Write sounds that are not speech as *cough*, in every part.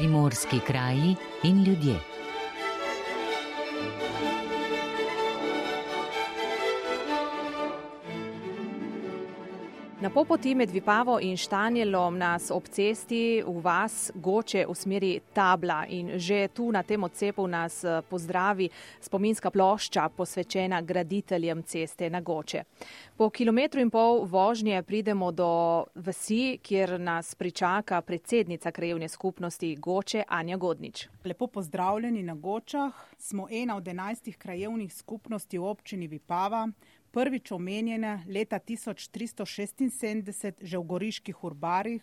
primorski kraji in ljudje. Na popoti med Vipavo in Štanjelom nas ob cesti v vas goče v smeri tabla in že tu na tem odcepu nas eh, pozdravi spominska plošča posvečena graditeljem ceste na goče. Po kilometru in pol vožnje pridemo do vasi, kjer nas pričaka predsednica krajevne skupnosti Goče Anja Godnič. Lepo pozdravljeni na Gočah. Smo ena od enajstih krajevnih skupnosti v občini Vipava prvič omenjena leta 1376 že v goriških urbarih,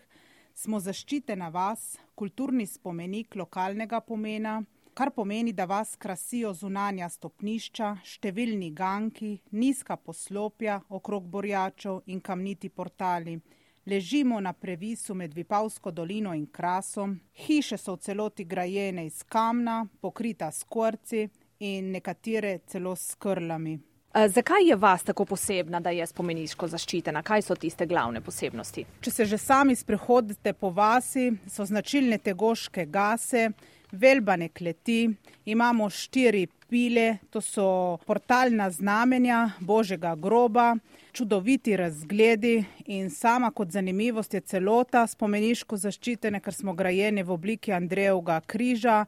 smo zaščitena vas, kulturni spomenik lokalnega pomena, kar pomeni, da vas krasijo zunanja stopnišča, številni ganki, nizka poslopja okrog borjačev in kamniti portali. Ležimo na previsu med Vipavsko dolino in krasom, hiše so v celoti grajene iz kamna, pokrita s korci in nekatere celo s krlami. Zakaj je vas tako posebna, da je spomeniško zaščitena? Kaj so tiste glavne posebnosti? Če se že sami sprehodite po vasi, so značilne tegoške gase, velbane kleti, imamo štiri pile, to so portalna znamenja Božjega groba, čudoviti razgledi in sama kot zanimivost je celota spomeniško zaščitena, ker smo grajeni v obliki Andrejevega križa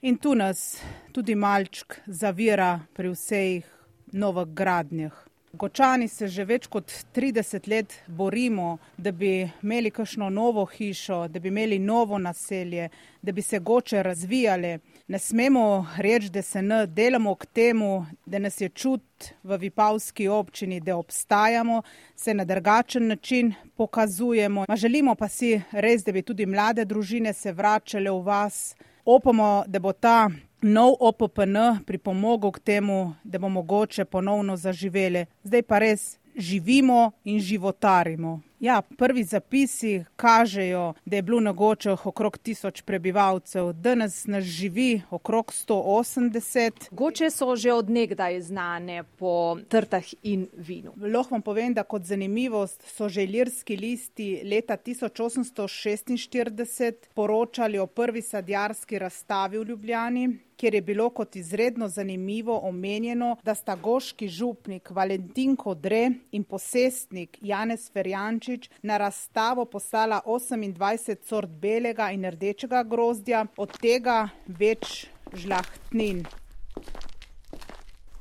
in tu nas tudi malčk zavira pri vseh novih gradnjah. Gočani se že več kot 30 let borimo, da bi imeli kakšno novo hišo, da bi imeli novo naselje, da bi se goče razvijale. Ne smemo reči, da se ne delamo k temu, da nas je čut v Vipavski občini, da obstajamo, se na drugačen način pokazujemo. Ma želimo pa si res, da bi tudi mlade družine se vračale v vas. Upamo, da bo ta nov OPPN pripomogel k temu, da bomo mogoče ponovno zaživeli. Zdaj pa res živimo in životarimo. Ja, prvi zapisi kažejo, da je bilo na Gočah okrog tisoč prebivalcev, danes nas živi okrog 180. Goče so že odnegdaj znane po trtah in vinu. Lahko vam povem, da kot zanimivost so že lirski listi leta 1846 poročali o prvi sadjarski razstavi v Ljubljani kjer je bilo kot izredno zanimivo omenjeno, da sta goški župnik Valentin Kodre in posestnik Janez Ferjančič na razstavo poslala 28 sort belega in rdečega grozdja, od tega več žlahtnin.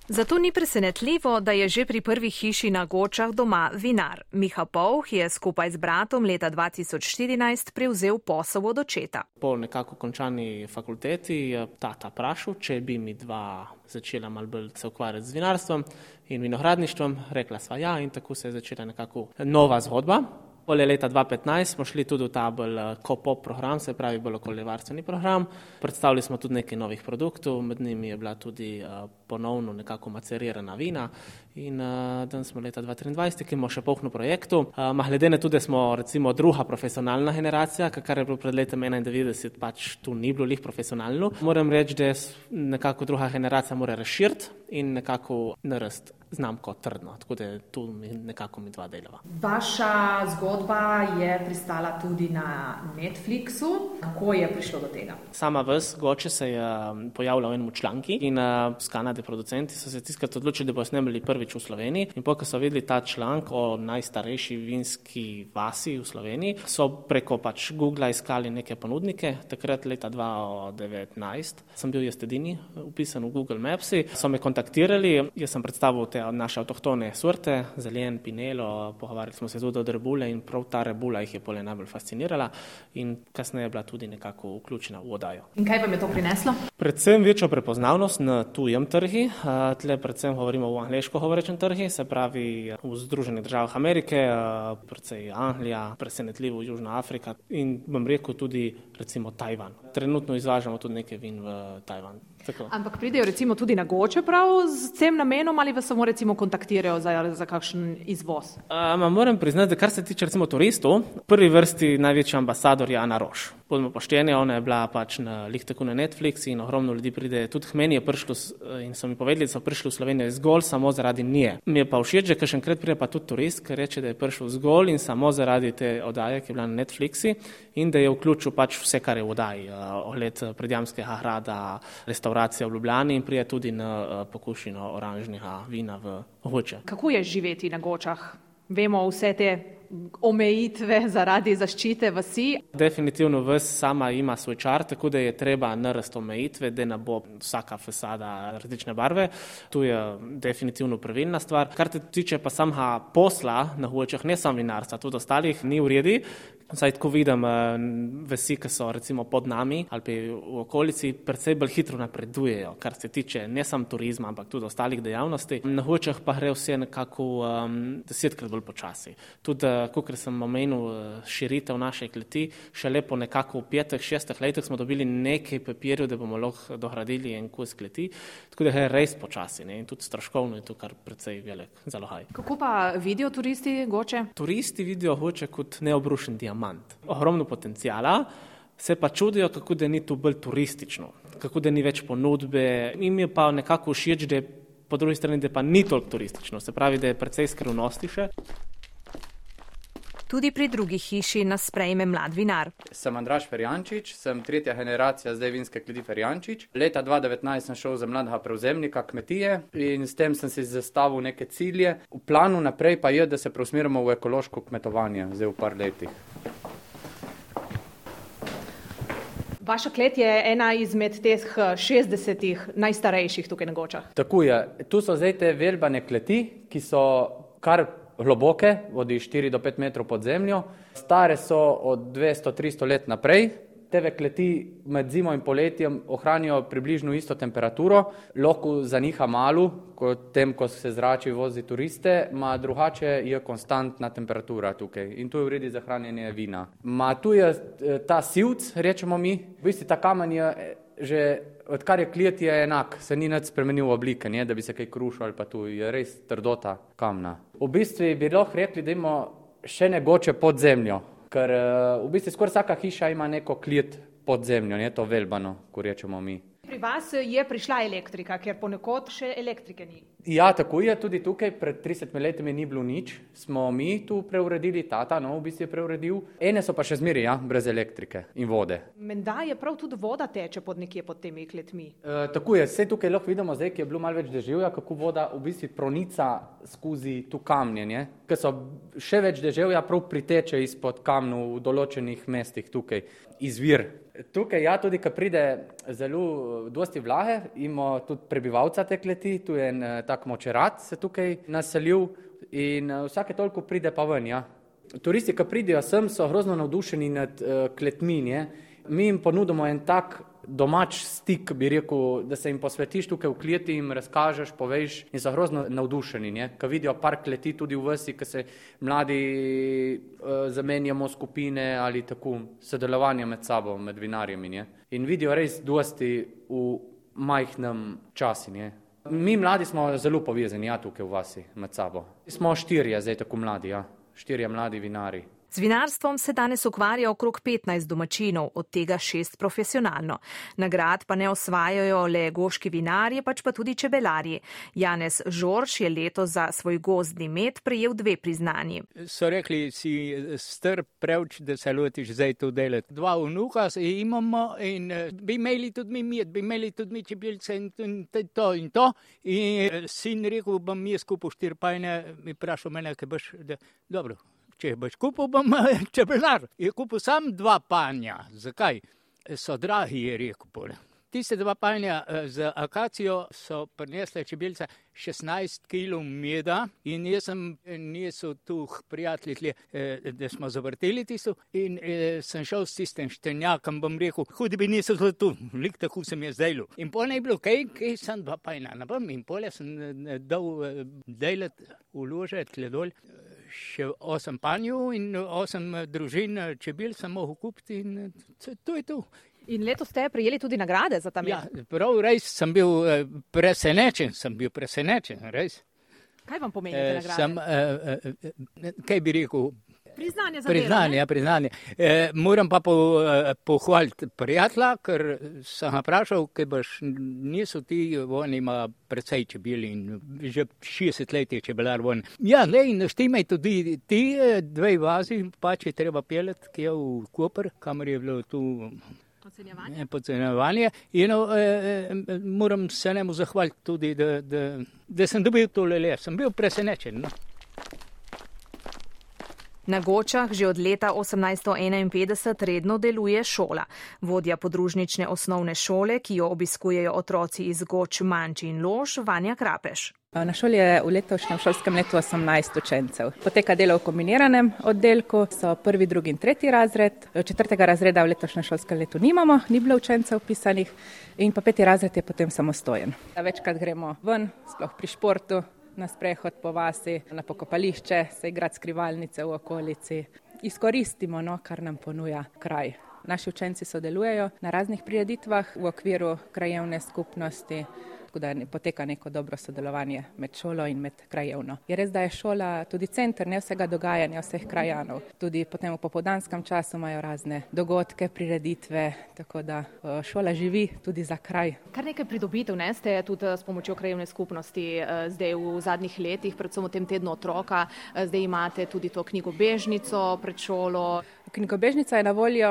Zato ni presenetljivo, da je že pri prvi hiši na Gočah doma vinar. Miha Povh je skupaj z bratom leta 2014 prevzel posel od očeta. Po nekako končani fakulteti je tata prašil, če bi mi dva začela mal bolj se ukvarjati z vinarstvom in vinohradništvom. Rekla sva ja in tako se je začela nekako nova zgodba. Pole leta 2015 smo šli tudi v ta bolj eh, program, se pravi bolj okoljevarstveni program. Predstavili smo tudi nekaj novih produktov, med njimi je bila tudi uh, ponovno nekako macerirana vina in uh, danes smo leta 2023, ki imamo še polno na to, da smo recimo druga profesionalna generacija, kar je bilo pred letom 91, pač tu ni bilo lih profesionalno. Moram reči, da nekako druga generacija mora razširiti in nekako narast znamko trdno, tako da tu nekako mi dva delava. Vaša zgodba je pristala tudi na Netflixu. Kako je prišlo do tega? Sama vrst Goče se je um, pojavila v enem članki in uh, s Kanade producenti so se tiskrat odločili, da bo snemali prvič v Sloveniji. In pokaj so videli ta članek o najstarejši vinski vasi v Sloveniji, so preko pač Google iskali neke ponudnike. Takrat leta 2019 sem bil jaz edini upisan v Google Maps, so me kontaktirali, jaz sem predstavil te naše avtohtone sorte, zelen, pinelo, pogovarjali smo se tudi o rebule in prav ta rebula jih je pole najbolj fascinirala in kasneje je bila tudi nekako vključena v odajo. In kaj vam je to prineslo? Predvsem večjo prepoznavnost na tujem trgi, tle predvsem govorimo o angliško govorečem trgi, se pravi v Združenih državah Amerike, predvsej Anglija, presenetljivo Južna Afrika in bom rekel tudi recimo Tajvan. Trenutno izvažamo tudi nekaj vin v Tajvan. Tako. Ampak pridejo recimo tudi na goče prav z tem namenom ali vas samo recimo kontaktirajo za, za kakšen izvoz? Um, moram priznati, da kar se tiče recimo turistov, prvi vrsti največji ambasador je Ana Roš. Bodimo pošteni, ona je bila pač na Lihteku na Netflix in ogromno ljudi pride. Tudi k meni je prišlo in so mi povedali, da so prišli v Slovenijo zgolj samo zaradi nje. Mi je pa všeč, da še enkrat pride pa tudi turist, ki reče, da je prišel zgolj in samo zaradi te oddaje, ki je bila na Netflixi in da je vključil pač vse, kar je v oddaji. ogled predjamskega hrada, restauracija v Ljubljani in prije tudi na pokušino oranžnega vina v Hoče. Kako je živeti na Gočah? Vemo vse te omejitve zaradi zaščite vasi. Definitivno ves sama ima svoj čar, tako da je treba narast omejitve, da ne bo vsaka fasada različne barve. Tu je definitivno pravilna stvar. Kar te tiče pa samega posla na hočeh, ne samo vinarstva, tudi ostalih, ni v redi. Saj tako vidim, eh, vesi, ki so recimo pod nami ali pa v okolici, predvsej bolj hitro napredujejo, kar se tiče ne samo turizma, ampak tudi ostalih dejavnosti. Na hočeh pa gre vse nekako um, desetkrat bolj počasi. Tudi eh, kot sem omenil, eh, širitev naše kleti, še lepo nekako petih, šestih letih smo dobili nekaj papirjev, da bomo lahko dohradili en kos kleti, tako da je res počasi ne? in tudi stroškovno je to kar precej velik zalogaj. Kako pa vidijo turisti goče? Turisti vidijo goče kot neobrušen diamant. Ogromno potencijala. Se pa čudijo, kako da ni to bolj turistično, kako da ni več ponudbe. Im je pa nekako všeč, da je po drugi strani, da pa ni toliko turistično, se pravi, da je precej skrivnosti še. Tudi pri drugi hiši nas sprejme mlad vinar. Sem Andraš Ferjančič, sem tretja generacija zdaj vinske kleti Ferjančič. Leta 2019 sem šel za mladega prevzemnika kmetije in s tem sem si zastavil neke cilje. V planu naprej pa je, da se preusmerimo v ekološko kmetovanje zdaj v par letih. Vaša klet je ena izmed teh 60 najstarejših tukaj na Gočah. Tako je. Tu so zdaj te velbane kleti, ki so kar globoke, vodi 4 do 5 metrov pod zemljo, stare so od 200-300 let naprej. Te kleti med zimo in poletjem ohranijo približno isto temperaturo, lahko za njih malo, kot tem, ko se zrači vozi turiste, ma drugače je konstantna temperatura tukaj in tu je v redi za hranjenje vina. Ma tu je eh, ta silc, rečemo mi, v bistvu ta kamen je eh, že odkar je klijet, je enak, se ni nič spremenil oblike, ne, da bi se kaj krušil ali pa tu je res trdota kamna. V bistvu bi lahko rekli, da imamo še negoče pod zemljo, ker eh, v bistvu skoraj vsaka hiša ima neko klijet pod zemljo, ne to velbano, ko rečemo mi. Pri vas je prišla elektrika, ker ponekod še elektrike ni. Ja, tako je tudi tukaj. Pred 30 leti ni bilo nič, smo mi tu preuredili, tata, no, v bistvu je preuredil. Ene so pa še zmeri, ja, brez elektrike in vode. Menda je prav tudi voda teče pod nekje pod temi kletmi. E, tako je, vse tukaj lahko vidimo, zdaj, ki je bilo malo več deževja, kako voda v bistvu pronica skozi tu kamnjenje, ker so še več deževja prav priteče izpod kamnu v določenih mestih tukaj, izvir Tukaj, ja, tudi, ko pride zelo dosti vlage, imamo tudi prebivalca te kleti, tu je en eh, tak močerat se tukaj naselil in eh, vsake toliko pride pa ven. Ja. Turisti, ki pridejo sem, so grozno navdušeni nad uh, kletmi. Mi jim ponudimo en tak domač stik, bi rekel, da se jim posvetiš tukaj v kleti in razkažeš, poveš in so grozno navdušeni, ko vidijo par kleti tudi v vsi, ko se mladi uh, zamenjamo skupine ali tako sodelovanje med sabo, med vinarjami ne? in vidijo res dosti v majhnem času. Mi mladi smo zelo povezani, ja, tukaj v vasi med sabo. Smo štirje, zdaj tako mladi, ja, štirje mladi vinari. Z vinarstvom se danes ukvarja okrog 15 domačinov, od tega šest profesionalno. Nagrad pa ne osvajajo le goški vinarji, pač pa tudi čebelarji. Janez Žorž je leto za svoj gozdni med prejel dve priznanji. So rekli, si strp prevč, da se lotiš zdaj to delati. Dva vnuka imamo in eh, bi imeli tudi mi med, bi imeli tudi mi čebelce in to in to. In eh, sin rekel, bom mi skupaj štirpajne, mi prašal mene, kaj boš, da, dobro če boš kupil, bom *laughs* čebelar. Je kupil sam dva panja. Zakaj? So dragi, je rekel. Tiste dva panja eh, z akacijo so prinesle čebelce 16 kg meda in jaz sem nesel tu prijatelji, eh, da smo zavrteli tisto in eh, sem šel s tistim štenjakom, bom rekel, hudi bi nisel tu, lik tako sem je zdaj. In pol ne je bilo, kaj, kaj sem dva panja, napam in pol sem dal delati, uložiti tle dol še osem panjev in osem družin čebel sem mogel kupiti in to je to. In letos ste prijeli tudi nagrade za ta med? Ja, prav res sem bil eh, presenečen, sem bil presenečen, res. Kaj vam pomeni nagrade? Sem, eh, eh, kaj bi rekel, Priznanje za priznanje, delo, priznanje. E, moram pa po, e, pohvaliti prijatelja, ker sem vprašal, kaj boš, niso ti, on ima precej čebeli in že 60 let je čebelar von. Ja, le in štimaj tudi ti e, dve vazi, pa če treba pelet, ki je v Koper, kamor je bilo tu Podcenjevanje. Podcenjevanje. In eh, moram se njemu zahvaliti tudi, da, da, da sem dobil tole le. Sem bil presenečen. No. Na Gočah že od leta 1851 redno deluje šola. Vodja podružnične osnovne šole, ki jo obiskujejo otroci iz Goč, Manči in Lož, Vanja Krapeš. Na šoli je v letošnjem šolskem letu 18 učencev. Poteka delo v kombiniranem oddelku, so prvi, drugi in tretji razred. Četrtega razreda v letošnjem šolskem letu nimamo, ni bilo učencev pisanih in pa peti razred je potem samostojen. Večkrat gremo ven, sploh pri športu, na sprehod po vasi, na pokopališče, se igrati skrivalnice v okolici. Izkoristimo, no, kar nam ponuja kraj. Naši učenci sodelujejo na raznih prireditvah v okviru krajevne skupnosti tako da poteka neko dobro sodelovanje med šolo in med krajevno. Je res, da je šola tudi center ne vsega dogajanja vseh krajanov. Tudi potem v popodanskem času imajo razne dogodke, prireditve, tako da šola živi tudi za kraj. Kar nekaj pridobitev ne ste tudi s pomočjo krajevne skupnosti zdaj v zadnjih letih, predvsem v tem tednu otroka, zdaj imate tudi to knjigo Bežnico pred šolo. Knjigobežnica je na voljo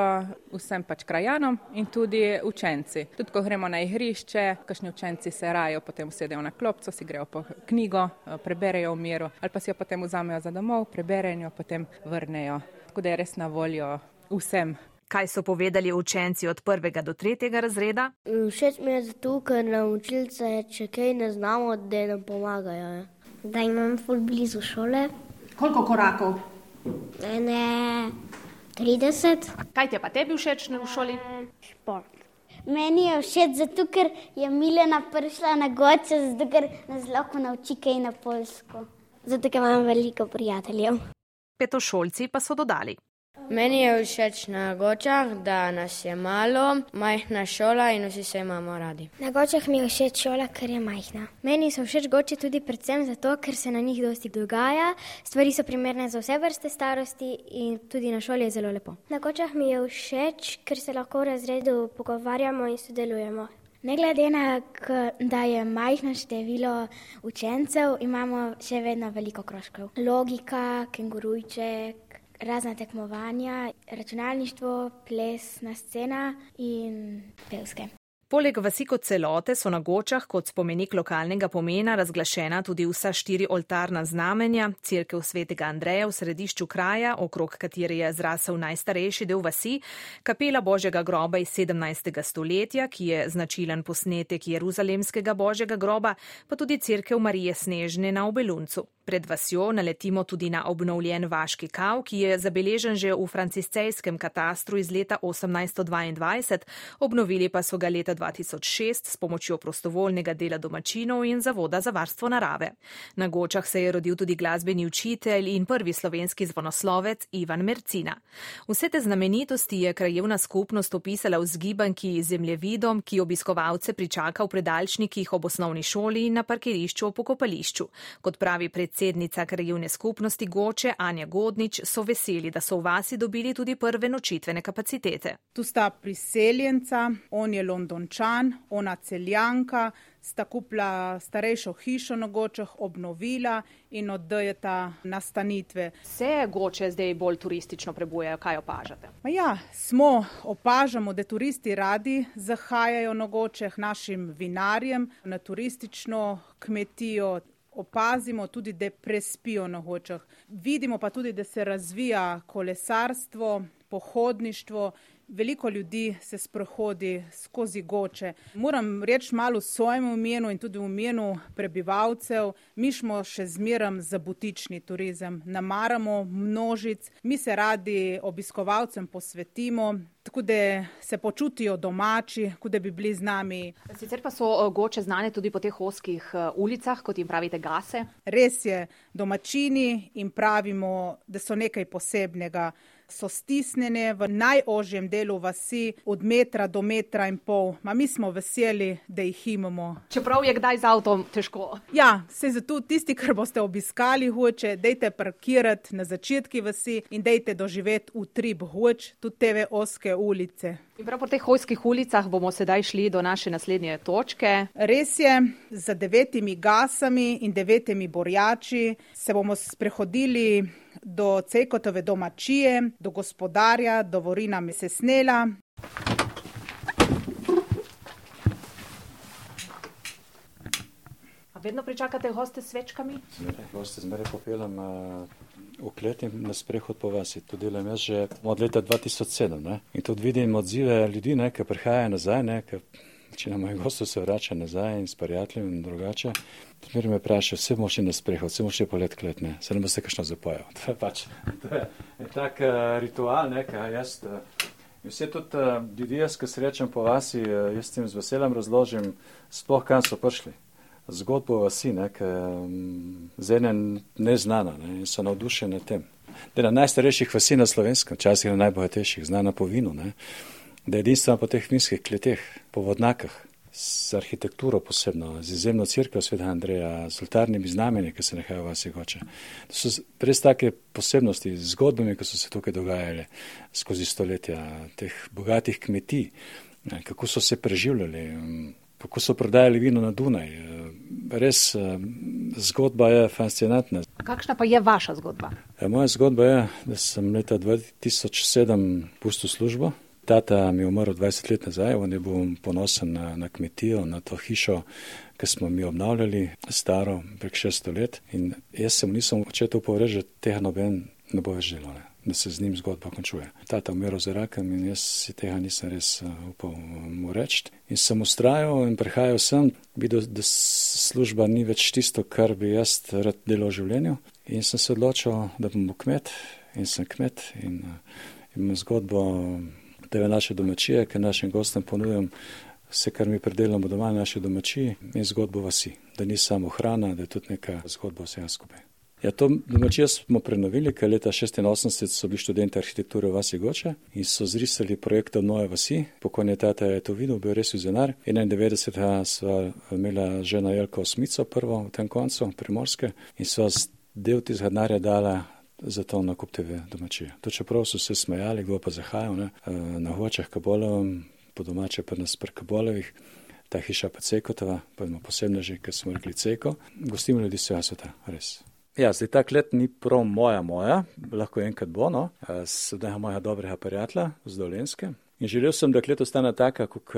vsem pač krajanom in tudi učenci. Tudi ko gremo na igrišče, kakšni učenci se rajo, potem sedejo na klopco, si grejo po knjigo, preberejo v miru ali pa si jo potem vzamejo za domov, preberejo potem vrnejo. Tako da je res na voljo vsem. Kaj so povedali učenci od prvega do tretjega razreda? Všeč mi je zato, ker nam učilce, če kaj ne znamo, da nam pomagajo. Da imam ful blizu šole. Koliko korakov? Ne. 30. Kaj ti je pa tebi všeč v šoli? Šport. Meni je všeč zato, ker je Milena prišla na goče, zato ker nas lahko nauči kaj na polsko. Zato, ker imam veliko prijateljev. Petošolci pa so dodali. Meni je všeč na gočah, da nas je malo, majhna šola in vsi se imamo radi. Na gočah mi je všeč šola, ker je majhna. Meni so všeč goče tudi predvsem zato, ker se na njih dosti dogaja, stvari so primerne za vse vrste starosti in tudi na šoli je zelo lepo. Na gočah mi je všeč, ker se lahko v razredu pogovarjamo in sodelujemo. Ne glede na to, da je majhno število učencev, imamo še vedno veliko krožkov. Logika, kengurujček, razna tekmovanja, računalništvo, plesna scena in pevske. Poleg vasi kot celote so na Gočah kot spomenik lokalnega pomena razglašena tudi vsa štiri oltarna znamenja, crkev svetega Andreja v središču kraja, okrog katere je zrasel najstarejši del vasi, kapela Božjega groba iz 17. stoletja, ki je značilen posnetek Jeruzalemskega Božjega groba, pa tudi crkev Marije Snežne na Obeluncu. Pred vasjo naletimo tudi na obnovljen vaški kav, ki je zabeležen že v franciscejskem katastru iz leta 1822, obnovili pa so ga leta 2006 s pomočjo prostovoljnega dela domačinov in Zavoda za varstvo narave. Na Gočah se je rodil tudi glasbeni učitelj in prvi slovenski zvonoslovec Ivan Mercina. Vse te znamenitosti je krajevna skupnost opisala v zgibanki z zemljevidom, ki obiskovalce pričaka v predalčnikih ob osnovni šoli in na parkirišču ob pokopališču. Kot pravi predsednica krajevne skupnosti Goče Anja Godnič, so veseli, da so v vasi dobili tudi prve nočitvene kapacitete. Tu sta priseljenca, on je Londončan, ona celjanka, sta kupila starejšo hišo na Gočah, obnovila in oddajata nastanitve. Se Goče zdaj bolj turistično prebujajo, kaj opažate? Ma ja, smo, opažamo, da turisti radi zahajajo na Gočeh našim vinarjem, na turistično kmetijo. Opazimo tudi, da prespijo na hočah. Vidimo pa tudi, da se razvija kolesarstvo, pohodništvo, veliko ljudi se sprehodi skozi goče. Moram reči malo v svojem imenu in tudi v imenu prebivalcev, mi smo še zmeram za butični turizem, namaramo množic, mi se radi obiskovalcem posvetimo. Tako da se počutijo domači, kot da bi bili z nami. Sicer pa so goče znane tudi po teh oskih ulicah, kot jim pravite, gase. Res je, domačini jim pravimo, da so nekaj posebnega so stisnjene v najožjem delu vasi, od metra do metra in pol. Ma mi smo veseli, da jih imamo. Čeprav je kdaj z avtom težko. Ja, se zato tisti, ki boste obiskali hoče, dejte parkirati na začetki vasi in dejte doživeti utrip hoč, tudi te oske ulice. In prav po teh hojskih ulicah bomo sedaj šli do naše naslednje točke. Res je, za devetimi gasami in devetimi borjači se bomo sprehodili do Cejkotove domačije, do gospodarja, do Vorina Mesesnela. vedno pričakate goste s svečkami? Zmeraj, goste zmeraj popeljem eh, uh, v kleti na sprehod po vasi. To delam jaz že od leta 2007 ne? in tudi vidim odzive ljudi, ne, ki prihajajo nazaj, ne, ki večina mojih gostov se vrača nazaj in s prijateljem in drugače. Zmeraj me vprašajo, vse moš na sprehod, vse moš po let klet, ne, se ne boste kakšno zapojal. To je pač, to je, je tak uh, ritual, ne, kaj jaz. Uh, Vse tudi uh, ljudi, jaz, ki srečam po vasi, uh, jaz jim z veseljem razložim, sploh kam so prišli zgodbo vasi, ki je um, z ene neznana ne, in so navdušene tem. Da je na najstarejših vasi na slovenskem, včasih na najbogatejših, znana po vinu, ne, da je edinstvena po teh vinskih kleteh, po vodnakah, z arhitekturo posebno, z izjemno crkvo sveta Andreja, z oltarnimi znamenji, ki se nahajajo v vasi hoče. To so res take posebnosti, zgodbami, ki so se tukaj dogajale skozi stoletja, teh bogatih kmetij, kako so se preživljali. Um, kako so prodajali vino na Dunaj. Res zgodba je fascinantna. Kakšna pa je vaša zgodba? Ja, moja zgodba je, da sem leta 2007 pustil službo. Tata mi je umrl 20 let nazaj, on je bil ponosen na, na kmetijo, na to hišo, ki smo mi obnavljali, staro, prek 600 let. In jaz sem nisem očetu povedal, da tega noben ne bo več delal da se z njim zgodba končuje. Tata umiral za rakem in jaz si tega nisem res uh, upal mu reči. In sem ustrajal in prihajal sem, videl, da služba ni več tisto, kar bi jaz rad delal v življenju. In sem se odločil, da bom kmet in sem kmet in uh, imam zgodbo, da je naše domačije, ker našim gostom ponujam vse, kar mi predelamo doma na naši domačiji in zgodbo vasi. Da ni samo hrana, da je tudi neka zgodba vsega skupaj. Ja, to domačijo smo prenovili, ker leta 86 so bili študenti arhitekture v vasi Goče in so zrisali projekt obnove vasi. Pokojni tata je to videl, bil res vizionar. 91. sva imela žena Jelko Smico prvo v tem koncu, primorske, in sva del tistega denarja dala za to nakup TV domačije. To čeprav so se smejali, kdo pa zahajal ne? Eh, na hočah kabolovem, po domače pa nas pri kabolovih. Ta hiša pa Cekotova, pa ima posebno že, ker smo rekli Ceko. Gostimo ljudi svega sveta, res. Ja, zdaj ta klet ni prav moja, moja, lahko enkrat bo, no, sedaj moja dobrega prijatelja z Dolenske. In želel sem, da klet ostane taka, kot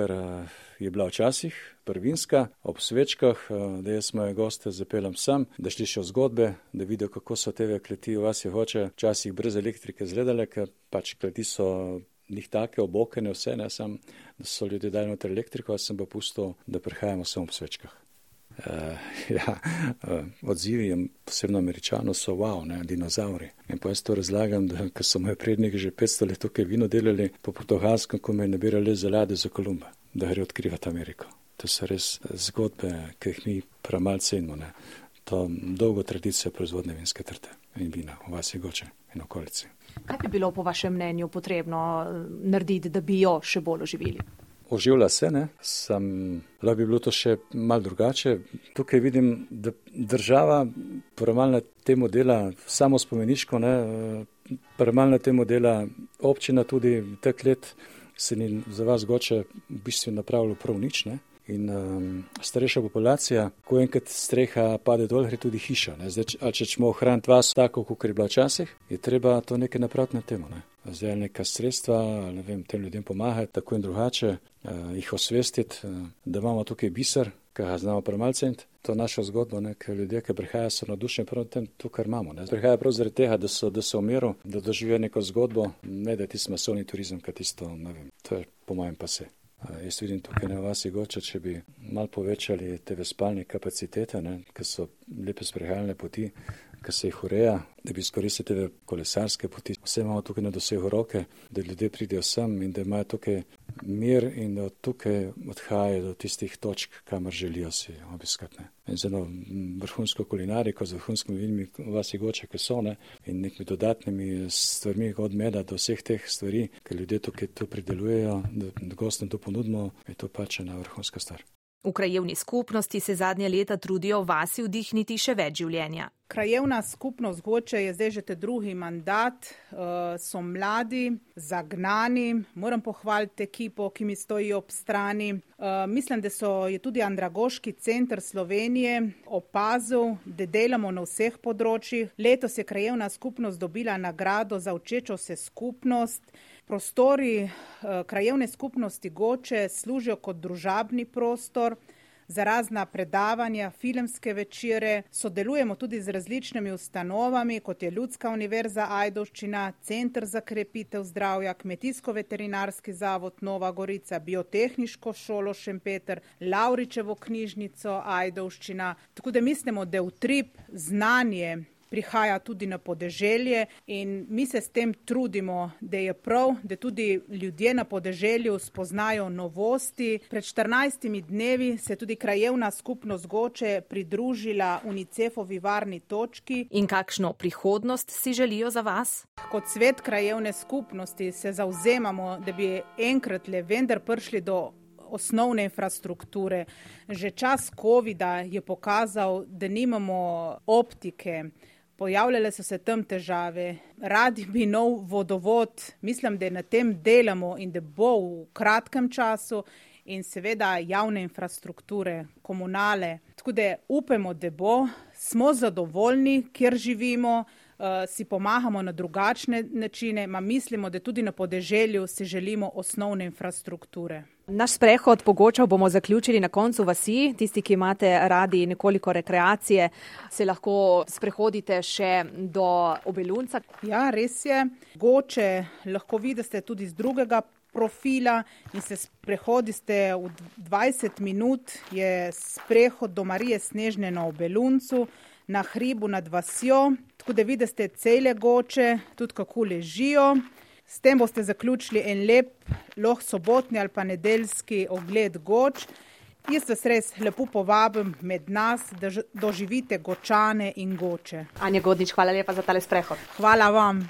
je bila včasih, prvinska, ob svečkah, da jaz moje goste zapeljem sem, da slišijo zgodbe, da vidijo, kako so te kleti v vas je hoče, včasih brez elektrike zgledale, ker pač kleti so njih take obokene, vse ne sem, da so ljudje dali noter elektriko, jaz sem pa pustil, da prihajamo samo ob svečkah. Uh, *laughs* ja, uh, odzivi, posebno američano, so wow, ne, dinozauri. In pa jaz to razlagam, da so moji predniki že 500 let tukaj vino delali po portugalskem, ko me je nabirali zelade za Kolumba, da gre odkrivati Ameriko. To so res zgodbe, ki jih mi premalce cenimo. To dolgo tradicijo proizvodne vinske trte in vina v vasi Goče in okolici. Kaj bi bilo po vašem mnenju potrebno narediti, da bi jo še bolj oživili? Oživlja se, ne? Sam, lahko bi bilo to še mal drugače. Tukaj vidim, da država premalna temu dela samo spomeniško, ne? Premalna temu dela občina tudi tek let se ni za vas goče v bistvu napravilo prav nič, ne? In um, starejša populacija, ko enkrat streha pade dol, gre tudi hiša. Zdaj, če ćemo ohraniti vas tako, kot je bila včasih, je treba to nekaj napraviti na temo. Ne? Zdaj neka sredstva, ne vem, tem ljudem pomagati, tako in drugače, uh, jih osvestiti, uh, da imamo tukaj biser, ki ga znamo premalcent. To je naša zgodba, ker ljudje, ki prihajajo, so navdušeni prav tem, to, kar imamo. Ne? Prihajajo prav zaradi tega, da so, da so v miru, da doživijo neko zgodbo, ne da je tisti masovni turizem, ki tisto, ne vem, to je po mojem pa se. Jaz vidim tukaj na vasi goče, če bi mal povečali te spalne kapacitete, ker so lepe sprehajalne poti, ki se jih ureja, da bi izkoristili te kolesarske poti. Vse imamo tukaj na dosegu roke, da ljudje pridejo sem in da imajo tukaj mir in da od tukaj odhajajo do tistih točk, kamor želijo si obiskati. In zelo vrhunsko kulinariko z vrhunskimi vinimi vasi goče, ki so ne, in nekimi dodatnimi stvarmi od meda do vseh teh stvari, ki ljudje tukaj to pridelujejo, da gostom to ponudimo, je to pač ena vrhunska stvar. V krajevni skupnosti se zadnje leta trudijo vasi vdihniti še več življenja. Krajevna skupnost Goče je zdaj že te drugi mandat, uh, so mladi, zagnani, moram pohvaliti ekipo, ki mi stoji ob strani. Uh, mislim, da so, je tudi Andragoški center Slovenije opazil, da delamo na vseh področjih. Letos je krajevna skupnost dobila nagrado za učečo se skupnost. Prostori eh, krajevne skupnosti Goče služijo kot družabni prostor, za razna predavanja, filmske večere. Sodelujemo tudi z različnimi ustanovami, kot je Ljudska univerza Ajdovščina, Centr za krepitev zdravja, Kmetijsko-veterinarski zavod Nova Gorica, Biotehniško šolo Šempeter, Lauričevo knjižnico Ajdovščina. Tako da mislimo, da je utrip znanje prihaja tudi na podeželje in mi se s tem trudimo, da je prav, da tudi ljudje na podeželju spoznajo novosti. Pred 14 dnevi se je tudi krajevna skupnost Goče pridružila UNICEF-ovi varni točki. In kakšno prihodnost si želijo za vas? Kot svet krajevne skupnosti se zauzemamo, da bi enkrat le vendar prišli do osnovne infrastrukture. Že čas COVID-a je pokazal, da nimamo optike, pojavljale so se tam težave, radi bi nov vodovod, mislim, da na tem delamo in da bo v kratkem času. In seveda javne infrastrukture, komunale. Tako da upamo, da bo, smo zadovoljni, kjer živimo, uh, si pomagamo na drugačne načine, ma mislimo, da tudi na podeželju si želimo osnovne infrastrukture. Naš sprehod pogočal bomo zaključili na koncu vasi. Tisti, ki imate radi nekoliko rekreacije, se lahko sprehodite še do obelunca. Ja, res je. Goče lahko vidite tudi z drugega profila in se sprehodite v 20 minut. Je sprehod do Marije Snežne na obeluncu, na hribu nad vasjo. Tako da vidite cele goče, tudi kako ležijo. S tem boste zaključili en lep, lahko sobotni ali pa nedeljski ogled goč. Jaz vas res lepo povabim med nas, da doživite gočane in goče. Anja Godnič, hvala lepa za tale sprehod. Hvala vam.